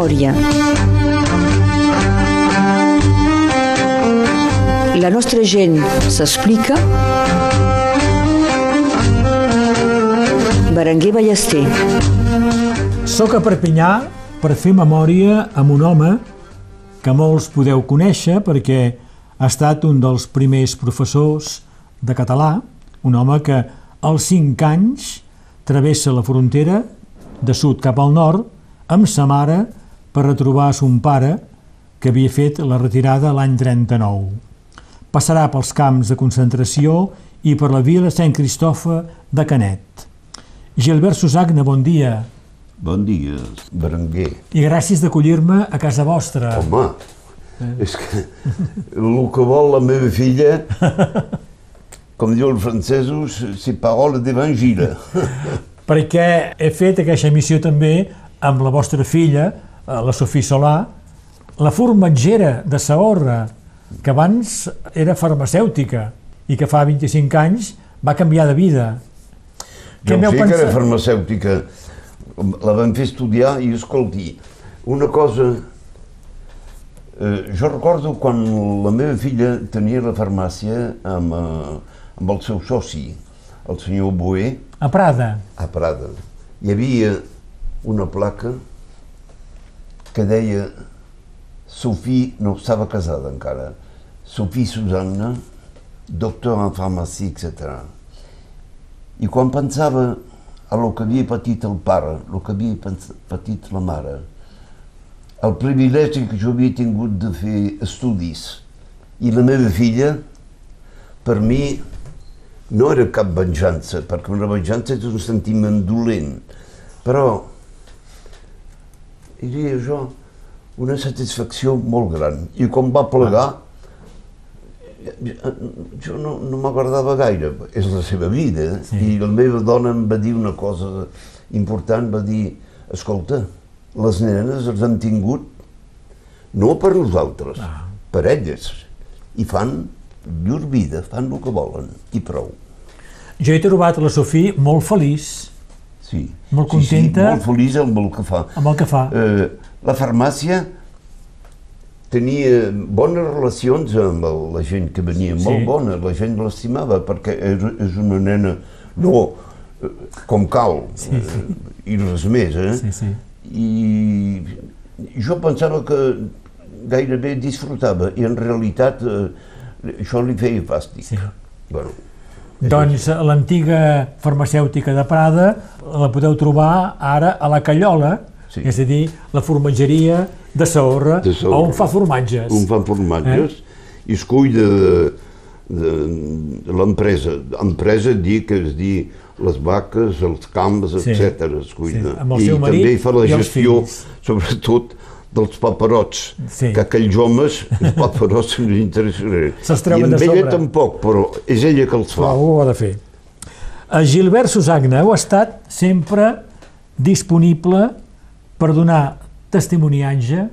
memòria. La nostra gent s'explica. Berenguer Ballester. Soc a Perpinyà per fer memòria amb un home que molts podeu conèixer perquè ha estat un dels primers professors de català, un home que als 5 anys travessa la frontera de sud cap al nord amb sa mare per retrobar son pare que havia fet la retirada l'any 39. Passarà pels camps de concentració i per la vila Sant Cristofa de Canet. Gilbert Susagna, bon dia. Bon dia, Berenguer. I gràcies d'acollir-me a casa vostra. Home, és que el que vol la meva filla, com diuen els francesos, c'est parole d'evangile. perquè he fet aquesta emissió també amb la vostra filla, eh, la Sofia Solà, la formatgera de Saorra, que abans era farmacèutica i que fa 25 anys va canviar de vida. Jo sé que era farmacèutica, la vam fer estudiar i escolti, una cosa... Eh, jo recordo quan la meva filla tenia la farmàcia amb, eh, amb el seu soci, el senyor Boé. A Prada? A Prada. Hi havia una placa que deia Sofí no estava casada encara, Sofí Susanna, doctor en farmàcia, etc. I quan pensava a lo que havia patit el pare, el que havia patit la mare, el privilegi que jo havia tingut de fer estudis i la meva filla, per mi no era cap venjança, perquè una venjança és un sentiment dolent, però diria jo una satisfacció molt gran. I quan va plegar, jo no, no m'agradava gaire, és la seva vida, sí. i la meva dona em va dir una cosa important, va dir, escolta, les nenes els han tingut no per nosaltres, ah. per elles, i fan llur vida, fan el que volen, i prou. Jo he trobat la Sofia molt feliç, sí. molt contenta. Sí, sí, molt feliç amb el que fa. Amb el que fa. Eh, la farmàcia tenia bones relacions amb la gent que venia, sí. molt bona, la gent l'estimava, perquè és, és una nena, no eh, com cal, sí, sí. Eh, i res més, eh? Sí, sí. I jo pensava que gairebé disfrutava, i en realitat eh, això li feia fàstic. Sí. Bueno, doncs l'antiga farmacèutica de Prada la podeu trobar ara a la Callola, sí. és a dir, la formatgeria de Saorra, de Saorra. on fa formatges. On fa formatges eh? i es cuida de, de, de l'empresa. Empresa dir que és dir les vaques, els camps, sí. etc. es cuida. Sí, I també fa la gestió, sobretot, dels paperots, sí. que aquells homes, els paperots, no li interessaran. I amb ella tampoc, però és ella que els fa. Però ho ha de fer. A Gilbert Susagna heu estat sempre disponible per donar testimoniatge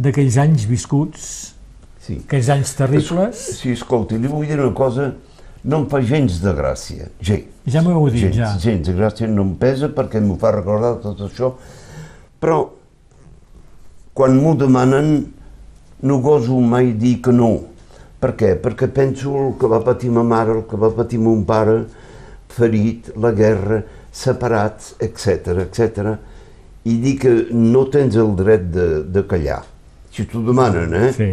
d'aquells anys viscuts, sí. aquells anys terribles. Es, sí, escolti, li vull dir una cosa, no em fa gens de gràcia, gens. Ja m'ho heu dit, gens, ja. Gens de gràcia no em pesa perquè m'ho fa recordar tot això, però quan m'ho demanen no goso mai dir que no. Per què? Perquè penso el que va patir ma mare, el que va patir mon pare, ferit, la guerra, separats, etc etc. i dir que no tens el dret de, de callar. Si t'ho demanen, eh? Sí.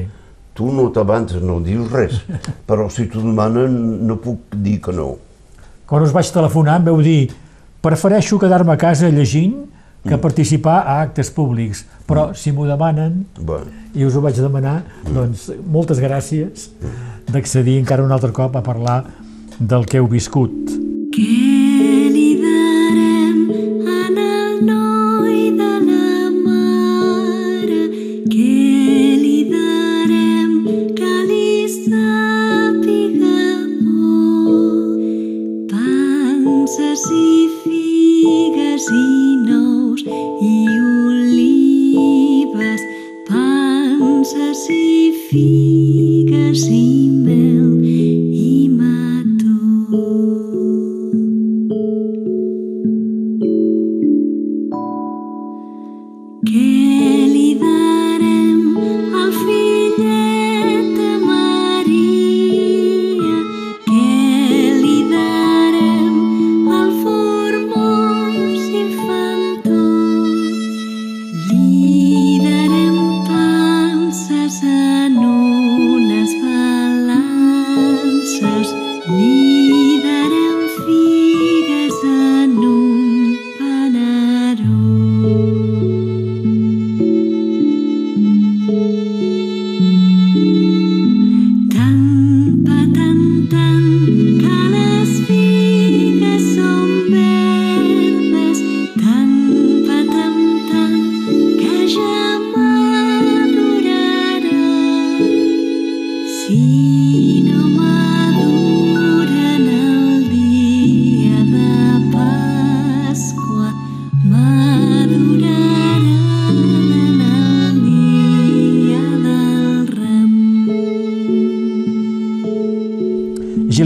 Tu no t'avances, no dius res, però si t'ho demanen no puc dir que no. Quan us vaig telefonar em veu dir prefereixo quedar-me a casa llegint que mm. participar a actes públics, però mm. si m'ho demanen, bueno. i us ho vaig demanar, mm. doncs moltes gràcies d'accedir encara un altre cop a parlar del que heu viscut. Què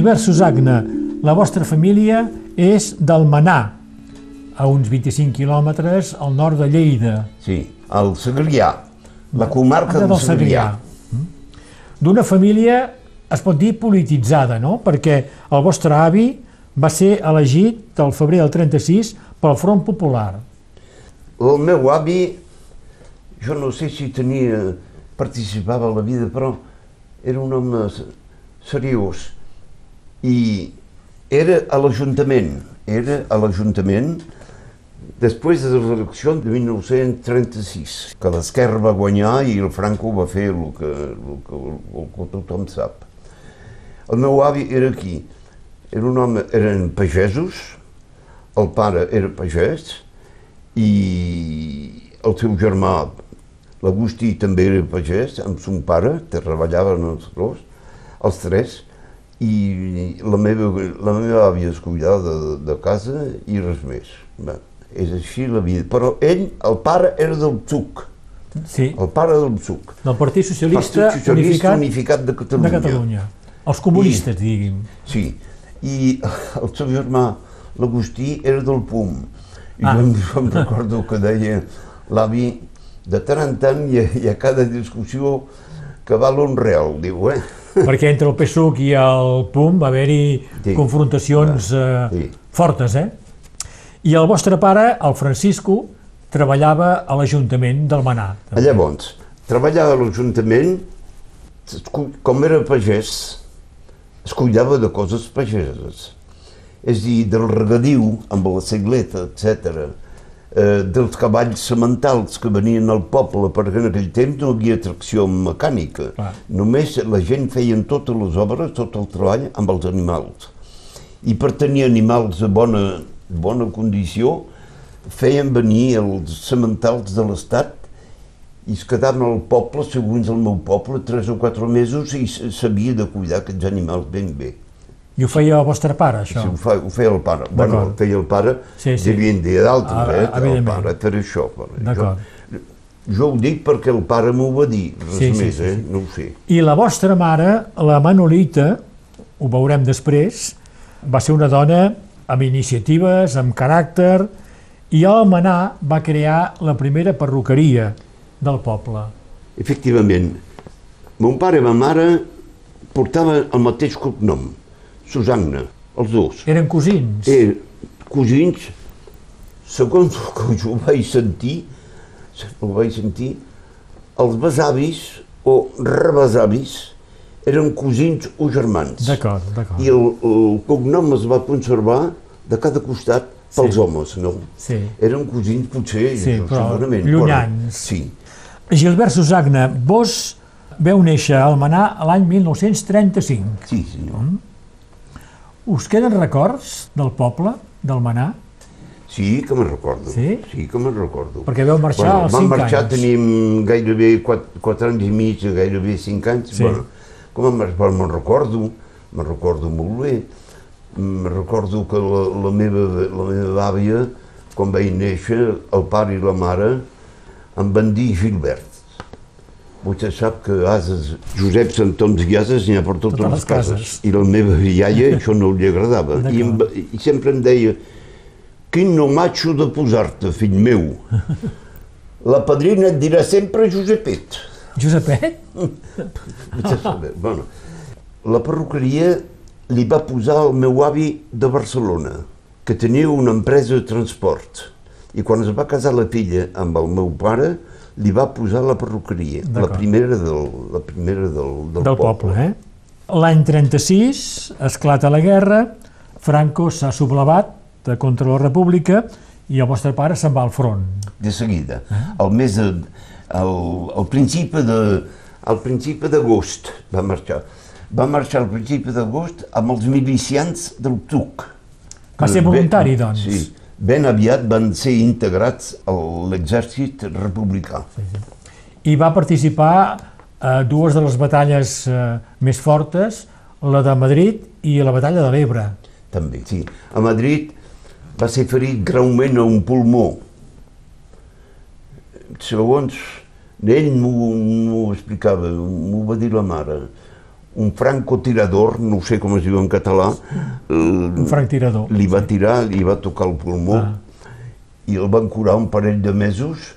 Gilbert Susagna, la vostra família és d'Almenà, a uns 25 quilòmetres al nord de Lleida. Sí, el Segrià, la comarca Ah, del Segrià. Mm. D'una família, es pot dir, polititzada, no? Perquè el vostre avi va ser elegit el febrer del 36 pel Front Popular. El meu avi, jo no sé si tenia, participava a la vida, però era un home seriós i era a l'Ajuntament, era a l'Ajuntament després de les eleccions de 1936, que l'esquerra va guanyar i el Franco va fer el que, el que, el que tothom sap. El meu avi era aquí, era un home, eren pagesos, el pare era pagès i el seu germà, l'Agustí, també era pagès, amb son pare, treballaven els dos, els tres, i la meva, la meva àvia es cuidava de, de casa i res més. Bé, és així la vida. Però ell, el pare, era del PSUC, Sí, el pare del PSUC. del Partit Socialista, Partit Socialista Unificat, Unificat de Catalunya. de Catalunya. Els comunistes, digui'm. Sí, i el seu germà, l'Agustí, era del PUM. I Ah. jo, em- em recordo que deia l'avi, de tant en tant hi ha, hi ha cada discussió que val un real, diu, eh? Perquè entre el PSUC i el PUM va haver-hi Sí. confrontacions eh, Sí. fortes, eh? I el vostre pare, el Francisco, treballava a l'Ajuntament d'Almenà. Llavors, treballava a l'Ajuntament, com era pagès, es cuidava de coses pageses. És a dir, del regadiu amb la segleta, etc. Eh, dels cavalls sementals que venien al poble, perquè en aquell temps no hi havia tracció mecànica. Clar. Només la gent feien totes les obres, tot el treball amb els animals. I per tenir animals de bona, bona condició, feien venir els sementals de l'Estat i es quedaven al poble, segons el meu poble, tres o quatre mesos i s'havia de cuidar aquests animals ben bé. I ho feia el vostre pare, això? Sí, ho, fa, ho feia el pare. Bueno, ho feia el pare, Sí, sí. hi havia dia d'altres, Ah, eh, el pare, per això. D'acord. Jo, jo ho dic perquè el pare m'ho va dir, res Sí, més, sí, eh? sí. No ho sé. I la vostra mare, la Manolita, ho veurem després, va ser una dona amb iniciatives, amb caràcter, i a Almenà va crear la primera perruqueria del poble. Efectivament, mon pare i ma mare portaven el mateix cognom, Susanna, els dos. Eren cosins. Eh, cosins, segons el que jo vaig sentir, ho vaig sentir, els besavis o rebesavis eren cosins o germans. D'acord, d'acord. I el, el cognom es va conservar de cada costat pels Sí. homes, no? Sí. Eren cosins potser, Sí, això, però segurament. llunyans. sí. Gilbert Susagna, vos veu néixer a Almenà l'any 1935. Sí, senyor. Us queden records del poble, d'Almenà? Sí, que me'n recordo. Sí? Sí, que me'n recordo. Perquè veu marxar als vam 5 marxar, anys. tenim gairebé 4, 4 anys i mig, gairebé 5 anys. Sí. Bueno, com em, però me'n recordo, me'n recordo molt bé. Me'n recordo que la, la, meva, la meva àvia, quan vaig néixer, el pare i la mare em van dir Gilbert. Vostè sap que ases, Josep Santons i ases n'hi ha per totes, Totes les les cases. cases. I la meva iaia això no li agradava. I, em, I sempre em deia, quin no macho de posar-te, fill meu. La padrina et dirà sempre Josepet. Josepet? Sap, bueno, la perruqueria li va posar el meu avi de Barcelona, que tenia una empresa de transport. I quan es va casar la filla amb el meu pare, li va posar la perruqueria, la primera del, la primera del, del, del poble, eh? L'any 36 esclata la guerra, Franco s'ha sublevat contra la república i el vostre pare se'n va al front. de seguida. El mes de, el, el principi de, al principi d'agost va marxar. Va marxar al principi d'agost amb els milicians del TUC. Va ser Ben- voluntari, doncs. Sí. Ben aviat van ser integrats a l'exèrcit republicà. I va participar a dues de les batalles eh, més fortes, la de Madrid i la batalla de l'Ebre. També, sí. A Madrid va ser ferit greument a un pulmó. Segons ell m'ho explicava, m'ho va dir la mare. Un francotirador, no sé com es diu en català, Un franctirador. li va tirar, li va tocar el pulmó Ah. i el van curar un parell de mesos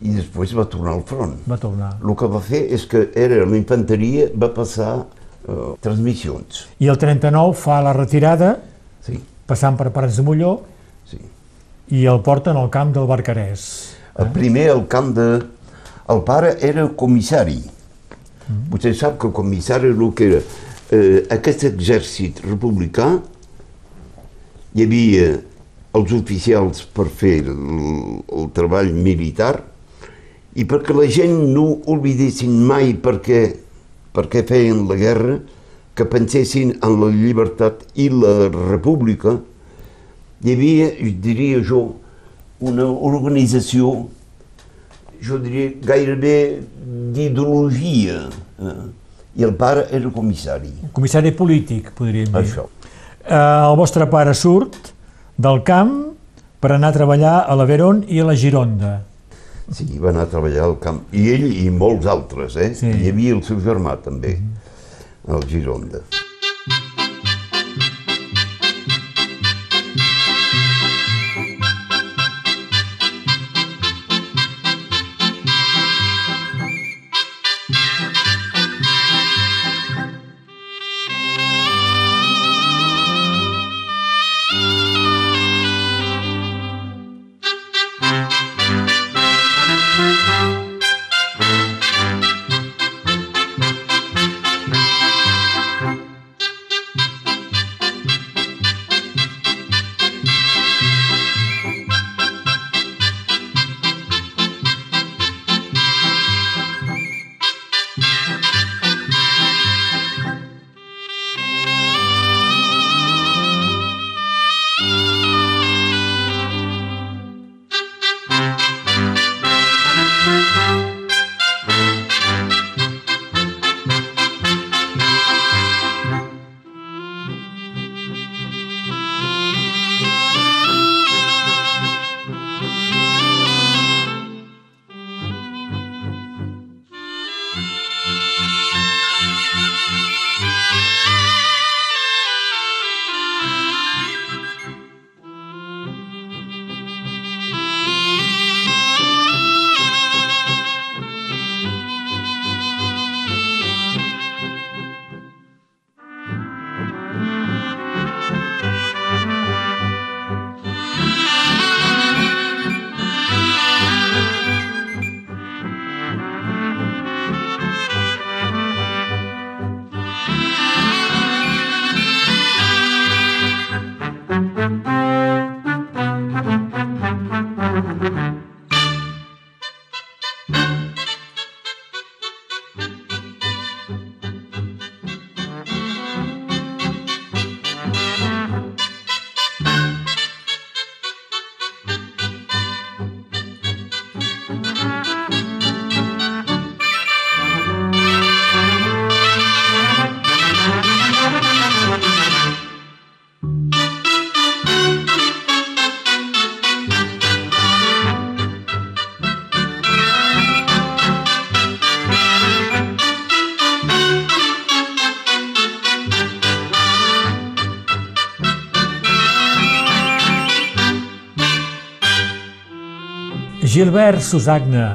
i després va tornar al front. Va tornar. El que va fer és que era l'infanteria, va passar eh, transmissions. I el 39 fa la retirada, Sí, passant per Parets de Molló, sí. i el porten al camp del Barcarès. El primer, el camp de... El pare era comissari. Vostè sap que el comissari el que era eh, aquest exèrcit republicà hi havia els oficials per fer el, el treball militar i perquè la gent no oblidessin mai perquè, perquè feien la guerra, que pensessin en la llibertat i la república, hi havia, diria jo, una organització, jo diria gairebé d'ideologia, eh? i el pare era comissari. Comissari polític, podríem dir. Això. Eh, el vostre pare surt del camp per anar a treballar a l'Averon i a la Gironda. Sí, va anar a treballar al camp. I ell i molts altres, eh? Sí. Hi havia el seu germà també, al Gironda. Gilbert Susagna,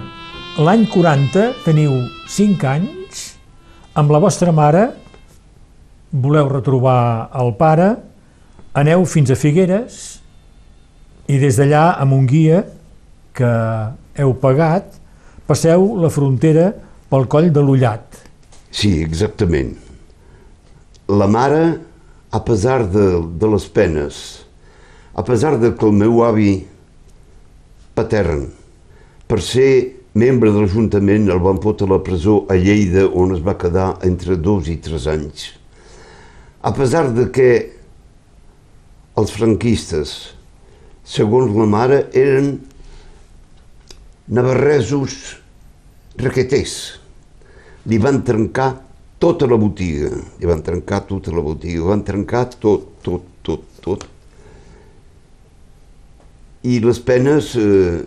l'any 40 teniu 5 anys, amb la vostra mare voleu retrobar el pare, aneu fins a Figueres i des d'allà amb un guia que heu pagat passeu la frontera pel coll de l'Ullat. Sí, exactament. La mare, a pesar de, de les penes, a pesar de que el meu avi patern, per ser membre de l'Ajuntament, el van fotre a la presó a Lleida, on es va quedar entre dos i tres anys. A pesar de que els franquistes, segons la mare, eren navarresos requeters, li van trencar tota la botiga, li van trencar tota la botiga, van trencar tot, tot, tot, tot. I les penes eh,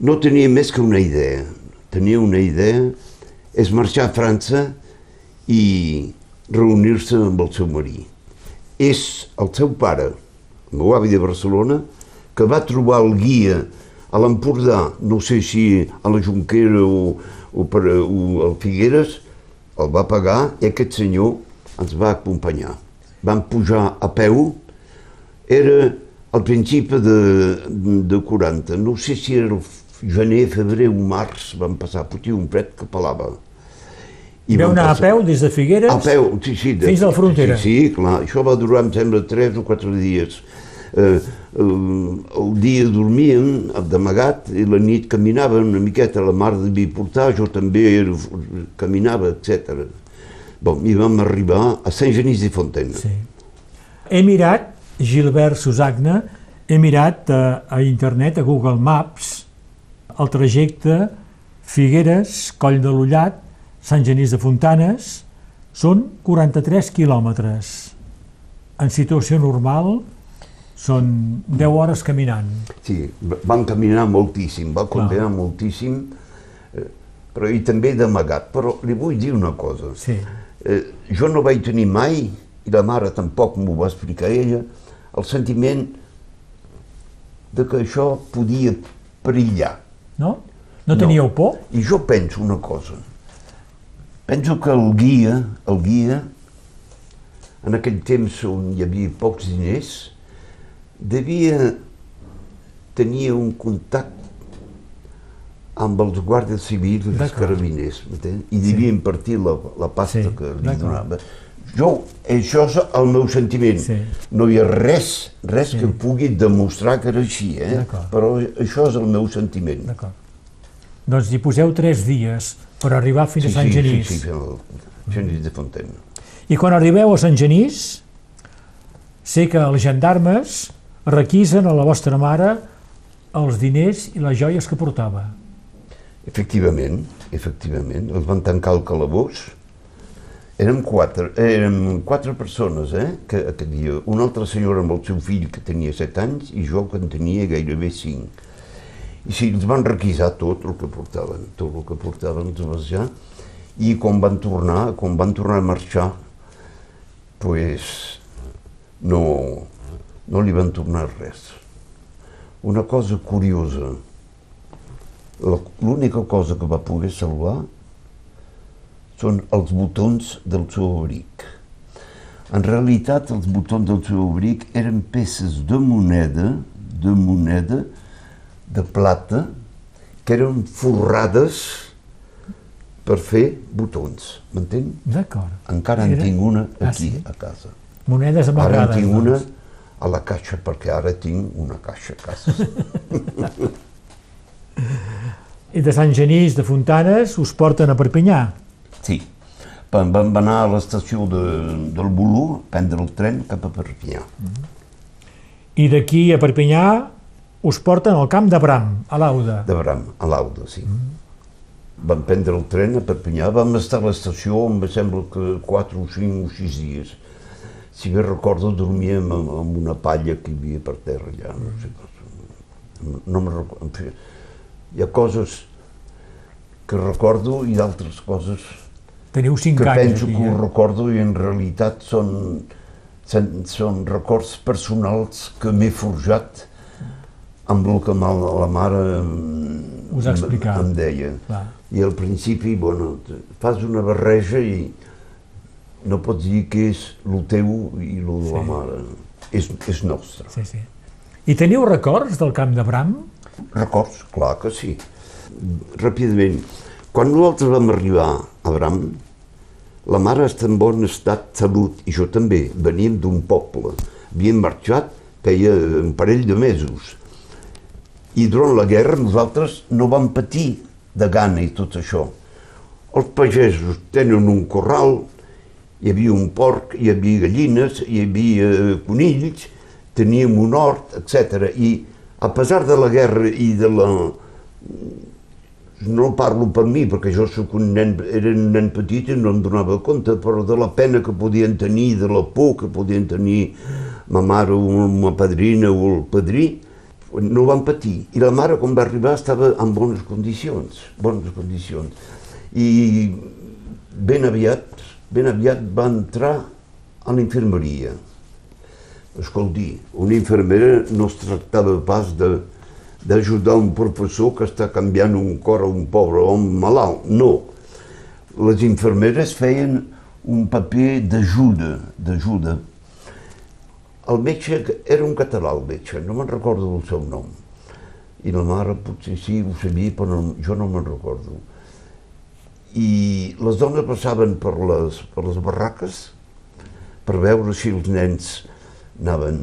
no tenia més que una idea. Tenia una idea, és marxar a França i reunir-se amb el seu marí. És el seu pare, el meu avi de Barcelona, que va trobar el guia a l'Empordà, no sé si a la Junquera o, o, per, o al Figueres, el va pagar i aquest senyor ens va acompanyar. Vam pujar a peu, era al principi de, de 40, no sé si era el gener, febrer o març, vam passar, potia un fred que pelava. I Veu anar passar... a peu des de Figueres a peu, sí, sí, de, fins a la frontera. Sí, sí, clar. Això va durar, em sembla, 3 o 4 dies. Eh, el, el dia dormíem d'amagat i la nit caminàvem una miqueta, la mar devia portar, jo també era, caminava, etc. Bon, i vam arribar a Sant Genís de Fontaine. Sí. He mirat, Gilbert Susagna, he mirat a, a internet, a Google Maps, el trajecte Figueres, Coll de l'Ullat, Sant Genís de Fontanes, són 43 quilòmetres. En situació normal són 10 hores caminant. Sí, van caminar moltíssim, van caminar Clar. moltíssim, eh, però i també d'amagat. Però li vull dir una cosa. Sí. Eh, jo no vaig tenir mai, i la mare tampoc m'ho va explicar ella, el sentiment de que això podia perillar. No? No teníeu no. por? I jo penso una cosa. Penso que el guia, el guia, en aquell temps on hi havia pocs diners, devia tenir un contacte amb els guàrdies civils i els carabiners, i devia sí. impartir la, la pasta sí. que li donava. Jo, això és el meu sentiment. Sí. No hi ha res, res sí. que pugui demostrar que era així, eh? però això és el meu sentiment. D'acord. Doncs hi poseu tres dies per arribar fins sí, a Sant sí, Genís. Sí, sí, sí, Genís de Fontaine. I quan arribeu a Sant Genís, sé que els gendarmes requisen a la vostra mare els diners i les joies que portava. Efectivament, efectivament. Els van tancar al calabós, Érem quatre, érem quatre persones, eh, que, que dia. Una altra senyora amb el seu fill que tenia set anys i jo que en tenia gairebé cinc. I sí, els van requisar tot el que portaven, tot el que portaven els vas i quan van tornar, quan van tornar a marxar, pues, no, no li van tornar res. Una cosa curiosa, l'única cosa que va poder salvar són els botons del seu abric. En realitat, els botons del seu abric eren peces de moneda, de moneda, de plata, que eren forrades per fer botons, m'entén? D'acord. Encara en tinc una ah, aquí, ah, sí? a casa. Monedes amagades. Ara en tinc una a la caixa, perquè ara tinc una caixa a casa. I de Sant Genís de Fontanes us porten a Perpinyà? Sí. Vam anar a l'estació de, del Bolú, prendre el tren cap a Perpinyà. Mm -hmm. I d'aquí a Perpinyà us porten al camp de Bram, a l'Auda. De Bram, a l'Auda, sí. Mm -hmm. Vam prendre el tren a Perpinyà, vam estar a l'estació, em sembla que 4 o 5 o 6 dies. Si bé recordo, dormíem amb, amb una palla que hi havia per terra allà, no sé, no me recordo. Hi ha coses que recordo i d'altres coses Teniu cinc que anys. penso que ho recordo i en realitat són, són, són records personals que m'he forjat amb el que la mare Us em, em deia. Clar. I al principi, bueno, fas una barreja i no pots dir que és el teu i el de sí. la mare. És, és nostre. Sí, sí. I teniu records del camp de Bram? Records, clar que sí. Ràpidament, quan nosaltres vam arribar a Bram, la mare està en bon estat de salut i jo també. Veníem d'un poble. Havíem marxat feia un parell de mesos. I durant la guerra nosaltres no vam patir de gana i tot això. Els pagesos tenen un corral, hi havia un porc, hi havia gallines, hi havia conills, teníem un hort, etc. I a pesar de la guerra i de la no parlo per mi, perquè jo sóc un nen, era un nen petit i no em donava compte, però de la pena que podien tenir, de la por que podien tenir ma mare o ma padrina o el padrí, no van patir. I la mare, quan va arribar, estava en bones condicions, bones condicions. I ben aviat ben aviat va entrar a la infermeria. Escolti, una infermera no es tractava pas de d'ajudar un professor que està canviant un cor a un pobre home malalt. No. Les infermeres feien un paper d'ajuda, d'ajuda. El metge era un català, el metge, no me'n recordo el seu nom. I la mare potser sí, ho sabia, però no, jo no me'n recordo. I les dones passaven per les, per les barraques per veure si els nens anaven,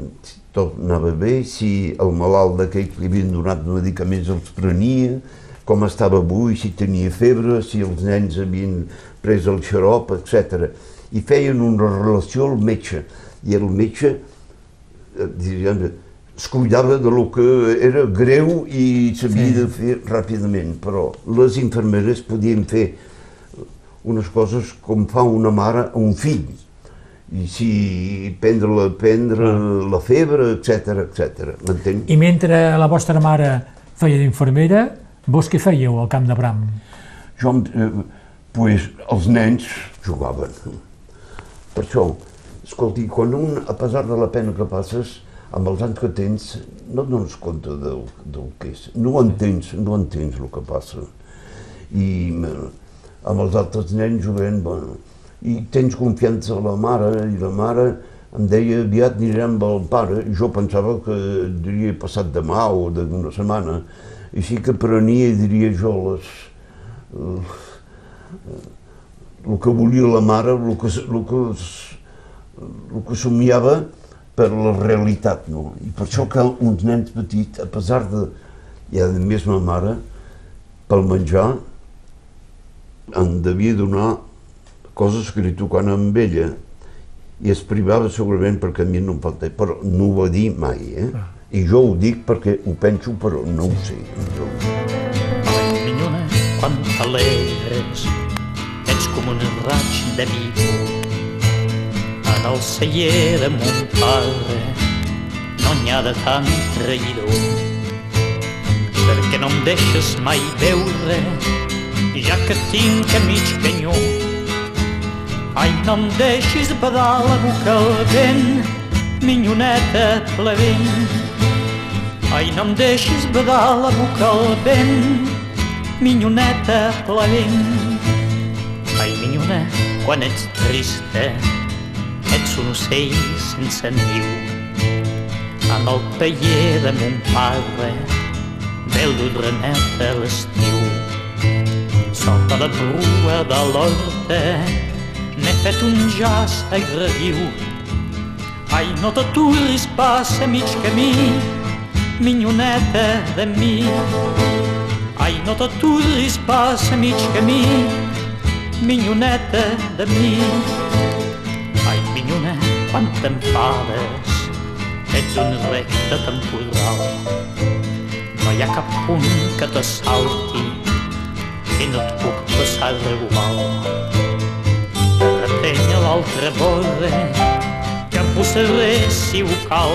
tot anava bé, si el malalt d'aquell que li havien donat medicaments els prenia, com estava avui, si tenia febre, si els nens havien pres el xarop, etc. I feien una relació al metge, i el metge eh, diríem, es cuidava de lo que era greu i s'havia sí. de fer ràpidament, però les infermeres podien fer unes coses com fa una mare a un fill i si prendre la, prendre la febre, etc etc. M'entén? I mentre la vostra mare feia d'infermera, vos què fèieu al Camp de Bram? Jo, eh, pues, els nens jugaven. Per això, escolti, quan un, a pesar de la pena que passes, amb els anys que tens, no et dones compte del, del que és. No entens, no entens el que passa. I eh, amb els altres nens jugant, bueno, i tens confiança a la mare, i la mare em deia aviat anirem amb el pare, i jo pensava que diria passat demà o d'una setmana, i sí que prenia, diria jo, les, el que volia la mare, el que, el que, el que somiava per la realitat, no? I per això que uns nens petits, a pesar de, ja a més ma mare, pel menjar, em devia donar coses que li tocaven amb ella i es privava segurament perquè a mi no em faltava, però no ho va dir mai, eh? Ah. I jo ho dic perquè ho penso, però no ho sé. Jo... Minyona, quan t'alegres, ets com un raig de viu. En el celler de mon pare no n'hi ha de tant traïdor, perquè no em deixes mai veure, ja que tinc a mig canyó Ai, no em deixis badar la boca al vent, minyoneta plebent. Ai, no em deixis badar la boca al vent, minyoneta plebent. Ai, minyona, quan ets trista, ets un ocell sense niu. En el taller de mon pare, del renet a l'estiu. Sota la brua de l'horta, n'he fet un jaç agradiu. Ai, no t'aturis, passa mig camí, minyoneta de mi. Ai, no t'aturis, passa mig camí, minyoneta de mi. Ai, minyona, quan t'enfades, ets un recte temporal. No hi ha cap punt que t'assalti i no et puc passar igual l'altra vora que em posaré si ho cal.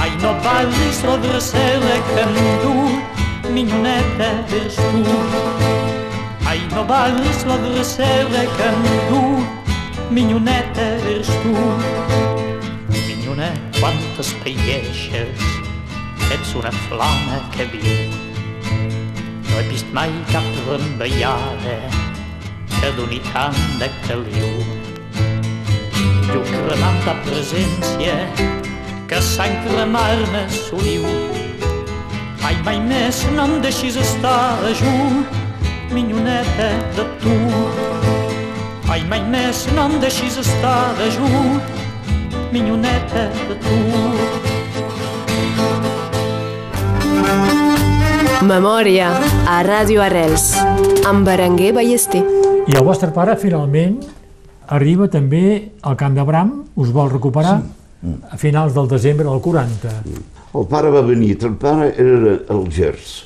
Ai, no ballis la dracera que em du, minyoneta, vers tu. Ai, no ballis la dracera que em du, minyoneta, vers tu. Minyona, quan t'espaieixes, ets una flama que viu. No he vist mai cap rembeiada que doni tant de caliu. Jo cremant ta presència, que sang cremar-me soliu. Ai, mai més no em deixis estar a junt, minyoneta de tu. Ai, mai més no em deixis estar de junt, minyoneta de tu. Memòria a Ràdio Arrels amb Berenguer Ballester. I el vostre pare, finalment, arriba també al Camp de Bram, us vol recuperar sí. a finals del desembre del 40. El pare va venir, el pare era el Gers.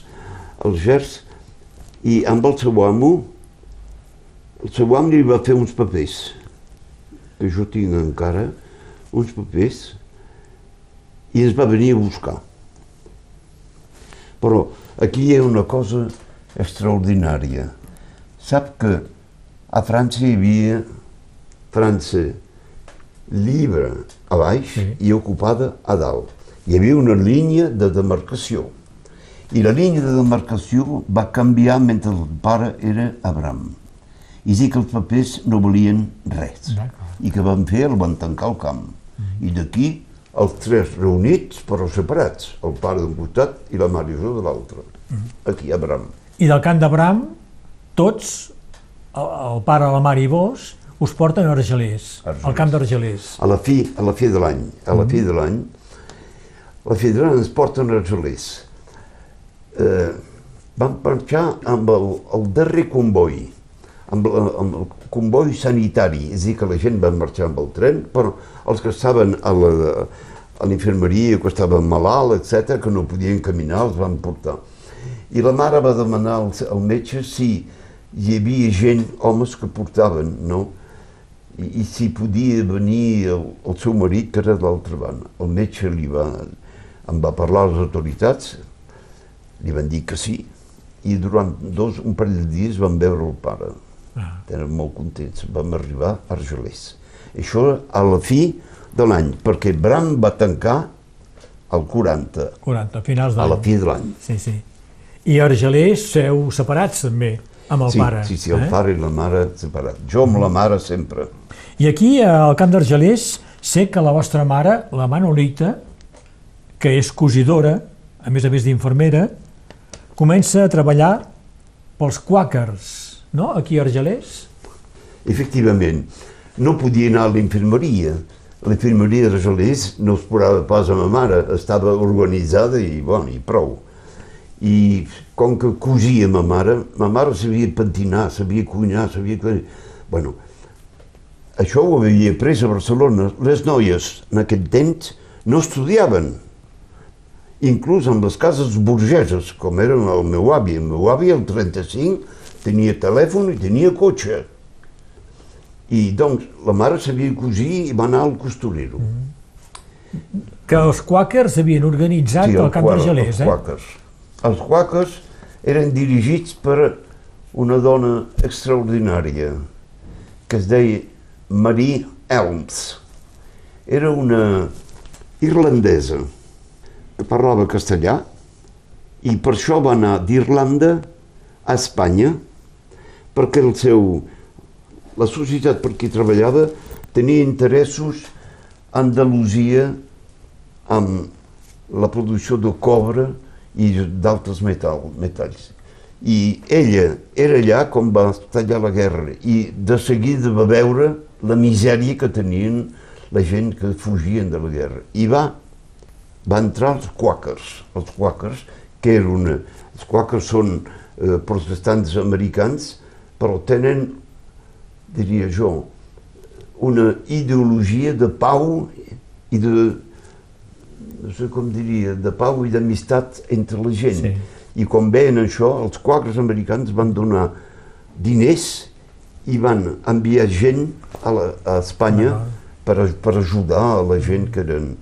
El Gers, i amb el seu amo, el seu amo li va fer uns papers, que jo tinc encara, uns papers, i ens va venir a buscar. Però aquí hi ha una cosa extraordinària. Sap que A França hi havia França llibre a baix Sí. i ocupada a dalt. Hi havia una línia de demarcació. I la línia de demarcació va canviar mentre el pare era Abraham. I sí que els papers no valien res. I que van fer? El van tancar al camp. I d'aquí els tres reunits però separats, el pare d'un costat i la mare José de l'altre. Aquí, Abraham. I del camp d'Abram, tots, el, el pare, la mare i vos, us porten a Argelers, Argelers. al camp d'Argelers. A la fi, a la fi de l'any, a la fi de l'any, a la fi de l'any ens porten als gelers. Eh, vam marxar amb el, el darrer comboi, amb, amb el comboi sanitari, és a dir, que la gent va marxar amb el tren, però els que estaven a la, a la infermeria, que estaven malalt, etc, que no podien caminar, els van portar. I la mare va demanar al, al metge si hi havia gent, homes que portaven, no? i, i si podia venir el, el seu marit, que era de l'altra banda. El metge li va, em va parlar a les autoritats, li van dir que sí, i durant dos, un parell de dies vam veure el pare. Ah. Eren molt contents. Vam arribar a Argelers. Això a la fi de l'any, perquè Bram va tancar el 40, 40, finals a la fi de l'any. Sí, sí. I a Argelers seu separats també, amb el sí, pare. sí, sí, el eh? pare i la mare separats. Jo amb la mare sempre. I aquí, al camp d'Argelers, sé que la vostra mare, la Manolita, que és cosidora, a més a més d'infermera, comença a treballar pels quàquers, no?, aquí a Argelers. Efectivament, no podia anar a l'infermeria. L'infermeria de Gelers no es posava pas a ma mare, estava organitzada i, bueno, i prou. I com que cosia ma mare, ma mare sabia pentinar, sabia cuinar, sabia... Bueno, això ho havia après a Barcelona. Les noies, en aquest temps, no estudiaven. Inclús en les cases burgeses, com era el meu avi. El meu avi, el 35, tenia telèfon i tenia cotxe. I doncs la mare sabia cosir i va anar al costurero. Que els quàquers havien organitzat el camp quar- d'Argelers, els eh? quàquers. Els quàquers eren dirigits per una dona extraordinària que es deia Marie Elms. Era una irlandesa que parlava castellà i per això va anar d'Irlanda a Espanya perquè el seu, la societat per qui treballava tenia interessos a Andalusia amb la producció de cobre i d'altres metal, metalls. I ella era allà quan va estallar la guerra i de seguida va veure la misèria que tenien la gent que fugien de la guerra. I va, va entrar els quàquers, els quàquers, que eren. Els quàquers són eh, protestants americans, però tenen, diria jo, una ideologia de pau i de, no sé com diria, de pau i d'amistat entre la gent. Sí. I quan veien això, els quadres americans van donar diners i van enviar gent a, la, a Espanya Ah. per, a- per ajudar a la gent que eren...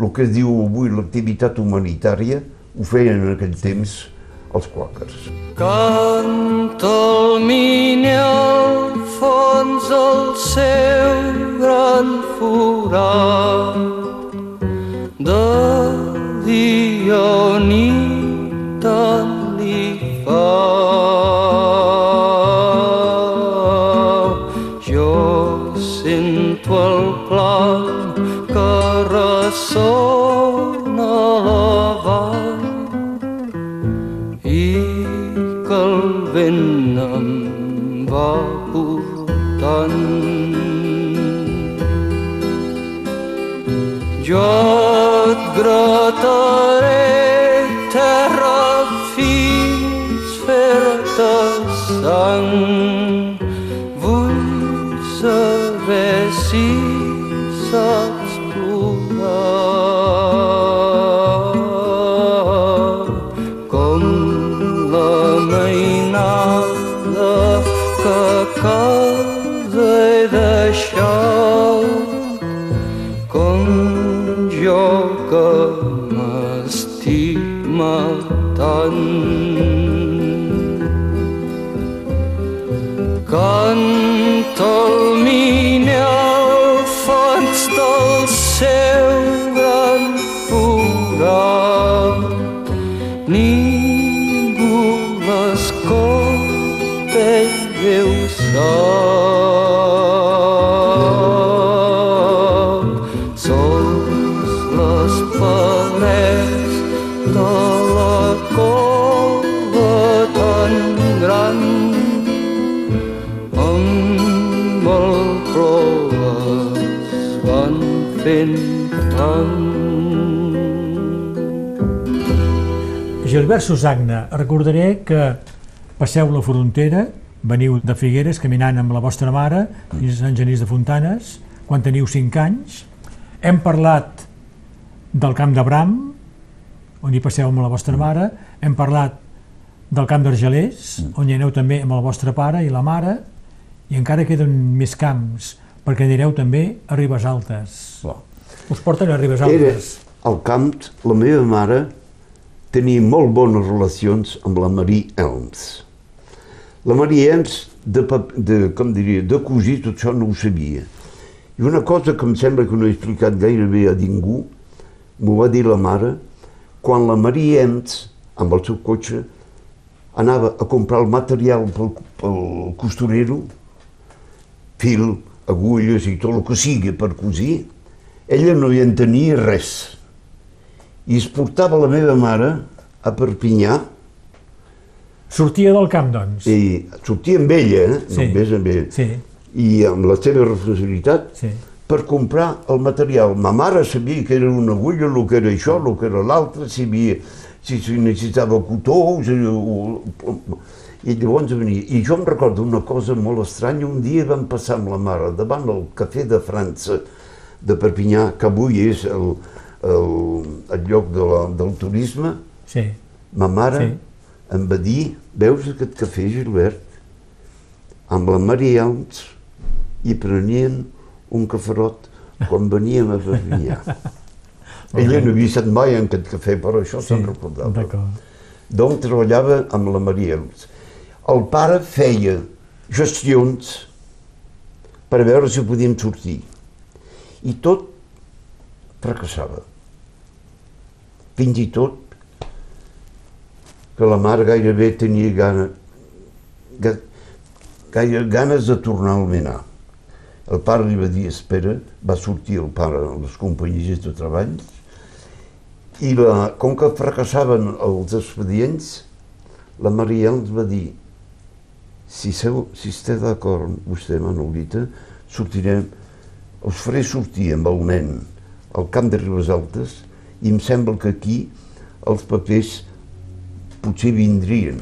El que es diu avui l'activitat humanitària ho feien en aquell temps els quàquers. Canta el miner al fons el seu gran forat de dia o nit tant li fa. Jo sento el clam que ressona la fent tant. Gilbert Susagna, recordaré que passeu la frontera, veniu de Figueres caminant amb la vostra mare fins a Sant Genís de Fontanes, quan teniu 5 anys. Hem parlat del camp d'Abram, on hi passeu amb la vostra mare, hem parlat del camp d'Argelers, on hi aneu també amb el vostre pare i la mare, i encara queden més camps, perquè anireu també a Ribes Altes. Clar. Us porten a Ribes Era Altes. al camp, la meva mare tenia molt bones relacions amb la Marie Elms. La Marie Elms, de, de, com diria, de cosir, tot això no ho sabia. I una cosa que em sembla que no he explicat gairebé a ningú, m'ho va dir la mare, quan la Marie Elms, amb el seu cotxe, anava a comprar el material pel, pel costurero, fil, agulles i tot el que sigui per cosir, ella no hi entenia res. I es portava la meva mare a Perpinyà Sortia del camp, doncs. i sortia amb ella, eh? Sí. només amb ella, Sí, i amb la seva responsabilitat sí. Per comprar el material. Ma mare sabia que era una agulla, el que era això, el que era l'altre, si, havia, si, si necessitava cotó, si- o, o, i llavors venia. I jo em recordo una cosa molt estranya, un dia vam passar amb la mare davant el Cafè de França de Perpinyà, que avui és el, el, el lloc de la, del turisme, Sí, Ma mare Sí. em va dir, veus aquest cafè, Gilbert? Amb la Maria Elms hi prenien un cafarot quan veníem a Perpinyà. Ella no havia estat mai en aquest cafè, però això se'n recordava. Doncs treballava amb la Maria. El pare feia gestions per veure si podíem sortir. I tot fracassava. Fins i tot que la mare gairebé tenia gana, ga, gaire ganes de tornar al menar. El pare li va dir, espera, va sortir el pare a les companyies de treball i la, com que fracassaven els expedients, la Maria ens va dir si, seu, si esteu d'acord vostè, Manolita, sortirem, us faré sortir amb el nen al camp de Ribes Altes i em sembla que aquí els papers potser vindrien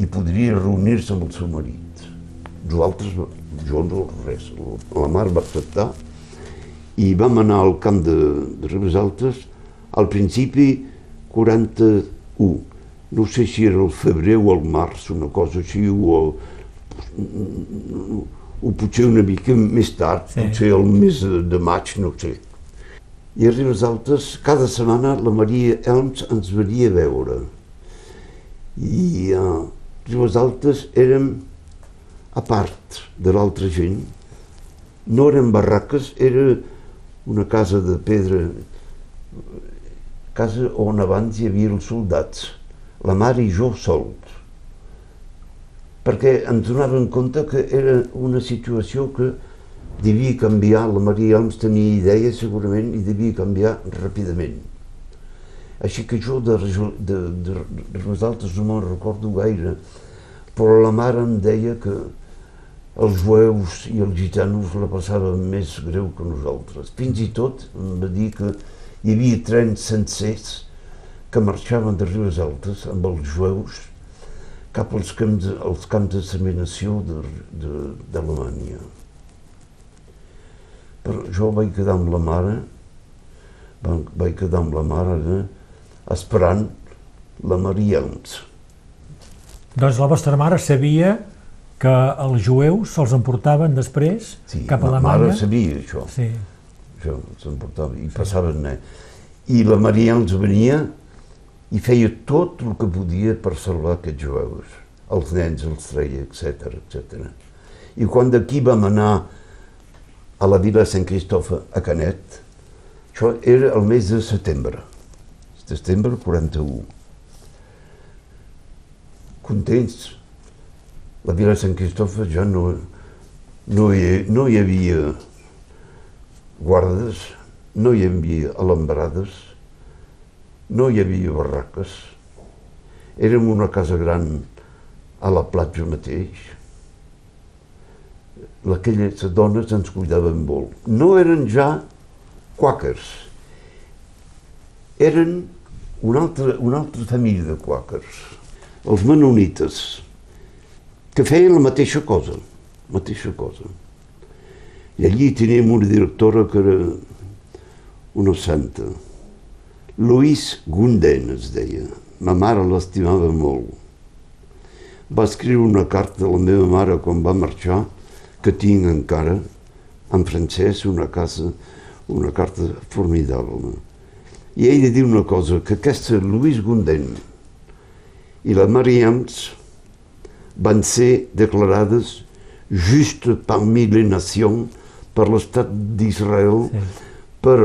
i podria reunir-se amb el seu marit. Jo no, res. La mare va acceptar i vam anar al camp de, de Ribes Altes al principi 41. No sé si era el febrer o el març, una cosa així, o, o potser una mica més tard, Sí. potser el mes de, maig, no sé. I a Ribes Altes, cada setmana la Maria Elms ens venia a veure. I a Ribes Altes érem a part de l'altra gent. No eren barraques, era una casa de pedra, casa on abans hi havia els soldats, la mare i jo sols. Perquè ens donàvem compte que era una situació que devia canviar, la Maria Elms tenia idea segurament i devia canviar ràpidament. Així que jo de, de, de, de Rosaltes no me'n recordo gaire, però la mare em deia que els jueus i els gitanos la passaven més greu que nosaltres. Fins i tot em va dir que hi havia trens sencers que marxaven de Ribes Altes amb els jueus cap als camps, als camps. De, d'Alemanya. Però jo vaig quedar amb la mare, va- vaig quedar amb la mare eh, esperant la Maria Elms. Doncs la vostra mare sabia que els jueus se'ls emportaven després cap a Alemanya. mare sabia això. Sí, això s'emportava i passaven eh? i la Maria ens venia i feia tot el que podia per salvar aquests jueus els nens els treia, etc etc. I quan d'aquí vam anar a la vila de Sant Cristofa, a Canet, això era el mes de setembre, setembre 41. Contents, la vila de Sant Cristofa ja no, no, hi, no hi havia guardes, no hi havia alambrades, no hi havia barraques. Érem una casa gran a la platja mateix. Aquelles dones ens cuidaven molt. No eren ja quàquers, eren una altra, una altra família de quàquers, els menonites, que feien la mateixa cosa, mateixa cosa. I allí teníem una directora que era una santa, Louise Gunden es deia. Ma mare l'estimava molt. Va escriure una carta a la meva mare quan va marxar, que tinc encara, en francès, una casa, una carta formidable. I ella diu una cosa, que aquesta Louise Gunden i la Mariams van ser declarades just parmi les nacions per l'estat d'Israel, sí. per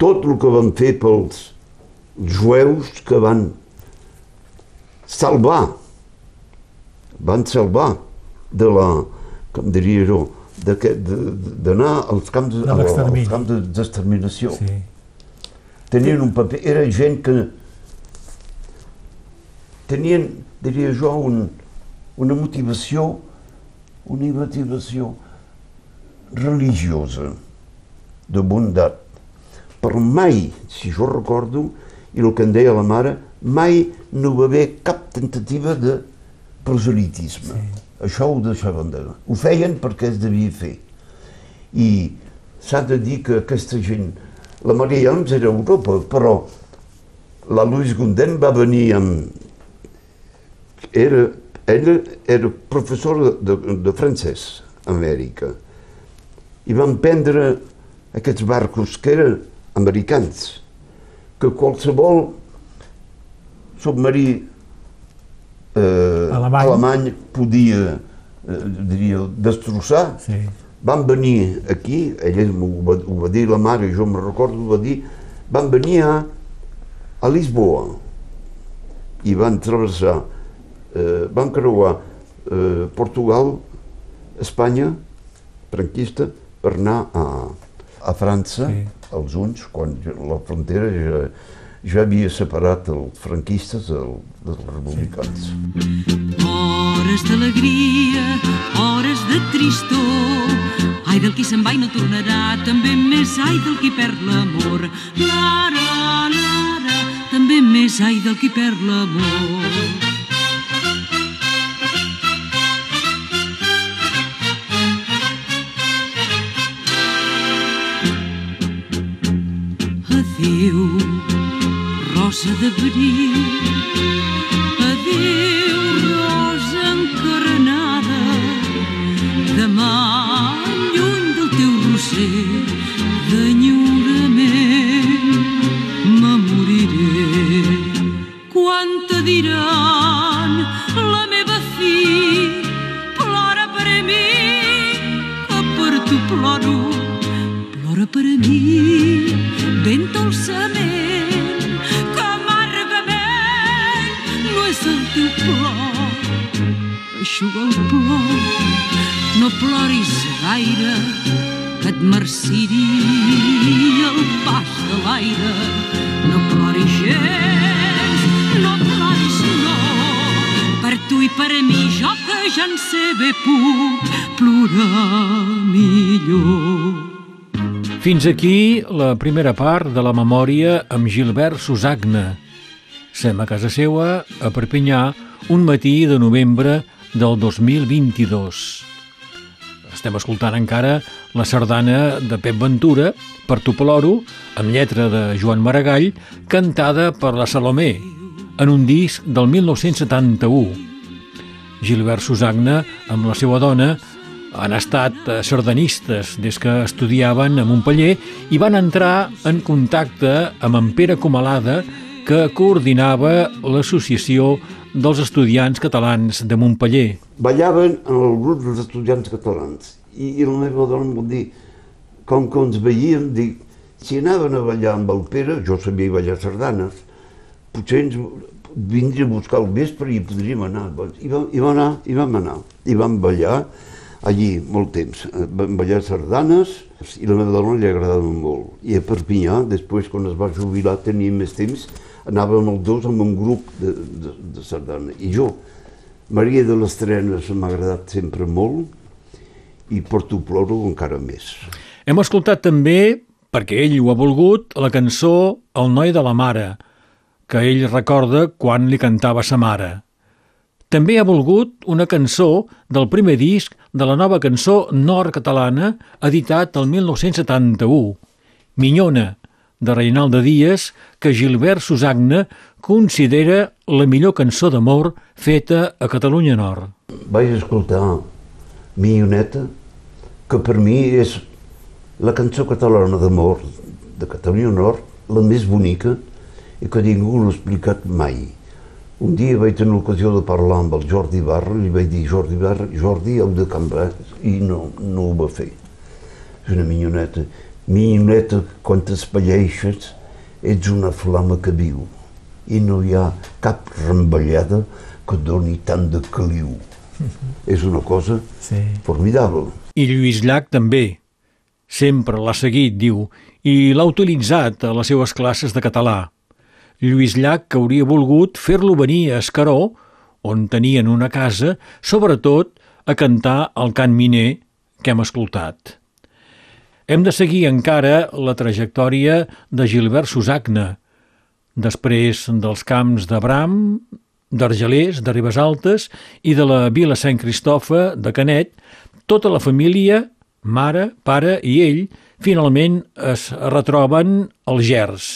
tot el que van fer pels jueus que van salvar, van salvar de la, com diria jo, d'anar als camps de als camps d'exterminació. Sí. Tenien un paper, era gent que tenien, diria jo, un, una motivació, una motivació religiosa, de bondat. Però mai, si jo recordo, i el que em deia la mare, mai no va haver cap tentativa de proselitisme. Sí. Això ho deixaven de... Ho feien perquè es devia fer. I s'ha de dir que aquesta gent... La Maria Llams era a Europa, però la Louise Gunden va venir amb... Era, ella era professora de, de francès a Amèrica i van prendre aquests barcos que eren americans, que qualsevol submarí eh, Alemany. alemany podia eh, diria, destrossar. Sí. Van venir aquí, ella ho va, ho va dir la mare, jo me recordo, ho va dir, van venir a, a Lisboa i van travessar, eh, van creuar eh, Portugal, Espanya, franquista, per anar a, a França, Sí. els uns, quan la frontera ja, ja havia separat els franquistes del, dels republicans. Hores d'alegria, hores de tristor. Ai del qui se'n va i no tornarà, també més ai del qui perd l'amor. Lara, lara, també més ai del qui perd l'amor. Rosa d'abril, Adéu, rosa encarnada, demà, lluny del teu roser, d'enyorament, me moriré. Quan te diran la meva fi, plora per a mi, que per tu ploro, plora per a mi, ben dolçament, és el teu plor. Aixuga el plor, no ploris gaire, que et marciria el pas de l'aire. No ploris gens, no ploris no, per tu i per a mi, jo que ja en sé bé puc plorar millor. Fins aquí la primera part de la memòria amb Gilbert Susagna. Sem a casa seua, a Perpinyà, un matí de novembre del 2022. Estem escoltant encara la sardana de Pep Ventura, per tu ploro, amb lletra de Joan Maragall, cantada per la Salomé, en un disc del 1971. Gilbert Susagna, amb la seva dona, han estat eh, sardanistes des que estudiaven a Montpeller i van entrar en contacte amb en Pere Comalada, que coordinava l'associació dels estudiants catalans de Montpeller. Ballaven en el grup dels estudiants catalans i, i la meva dona em va dir, com que ens veiem, dic, si anaven a ballar amb el Pere, jo sabia ballar sardanes, potser ens vindria a buscar al vespre i podríem anar. I vam, i vam anar, i vam anar, i vam ballar allí molt temps. Eh, Vam ballar sardanes i la meva dona li agradava molt. I a Perpinyà, després, quan es va jubilar, tenia més temps, anàvem els dos amb un grup de, de, de sardana. I jo, Maria de les Trenes m'ha agradat sempre molt i Porto Ploro encara més. Hem escoltat també, perquè ell ho ha volgut, la cançó El noi de la mare, que ell recorda quan li cantava sa mare. També ha volgut una cançó del primer disc de la nova cançó nord-catalana editat el 1971, Minyona, de Reinaldo Díaz, que Gilbert Susagna considera la millor cançó d'amor feta a Catalunya Nord. Vaig escoltar Milloneta, que per mi és la cançó catalana d'amor de Catalunya Nord, la més bonica i que ningú no ha explicat mai. Un dia vaig tenir l'ocasió de parlar amb el Jordi Barra li vaig dir, Jordi Barra, Jordi, heu de canviar, i no, no ho va fer. És una minyoneta. Minyoneta, quan t'espalleixes, ets una flama que viu i no hi ha cap remballada que doni tant de caliu. És una cosa Sí. formidable. I Lluís Llach també. Sempre l'ha seguit, diu, i l'ha utilitzat a les seues classes de català. Lluís Llach que hauria volgut fer-lo venir a Escaró, on tenien una casa, sobretot a cantar el cant miner que hem escoltat. Hem de seguir encara la trajectòria de Gilbert Susagna, després dels camps d'Abram, d'Argelers, de Ribes Altes i de la vila Sant Cristofa de Canet, tota la família, mare, pare i ell, finalment es retroben als Gers.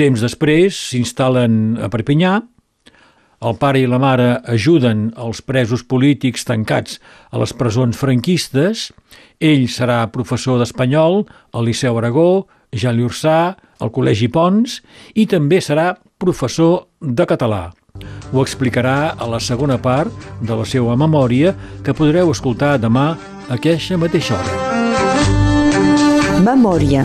Temps després s'instal·len a Perpinyà, el pare i la mare ajuden els presos polítics tancats a les presons franquistes, ell serà professor d'espanyol al Liceu Aragó, Jean Liursà, al Col·legi Pons i també serà professor de català. Ho explicarà a la segona part de la seva memòria que podreu escoltar demà a aquesta mateixa hora. Memòria.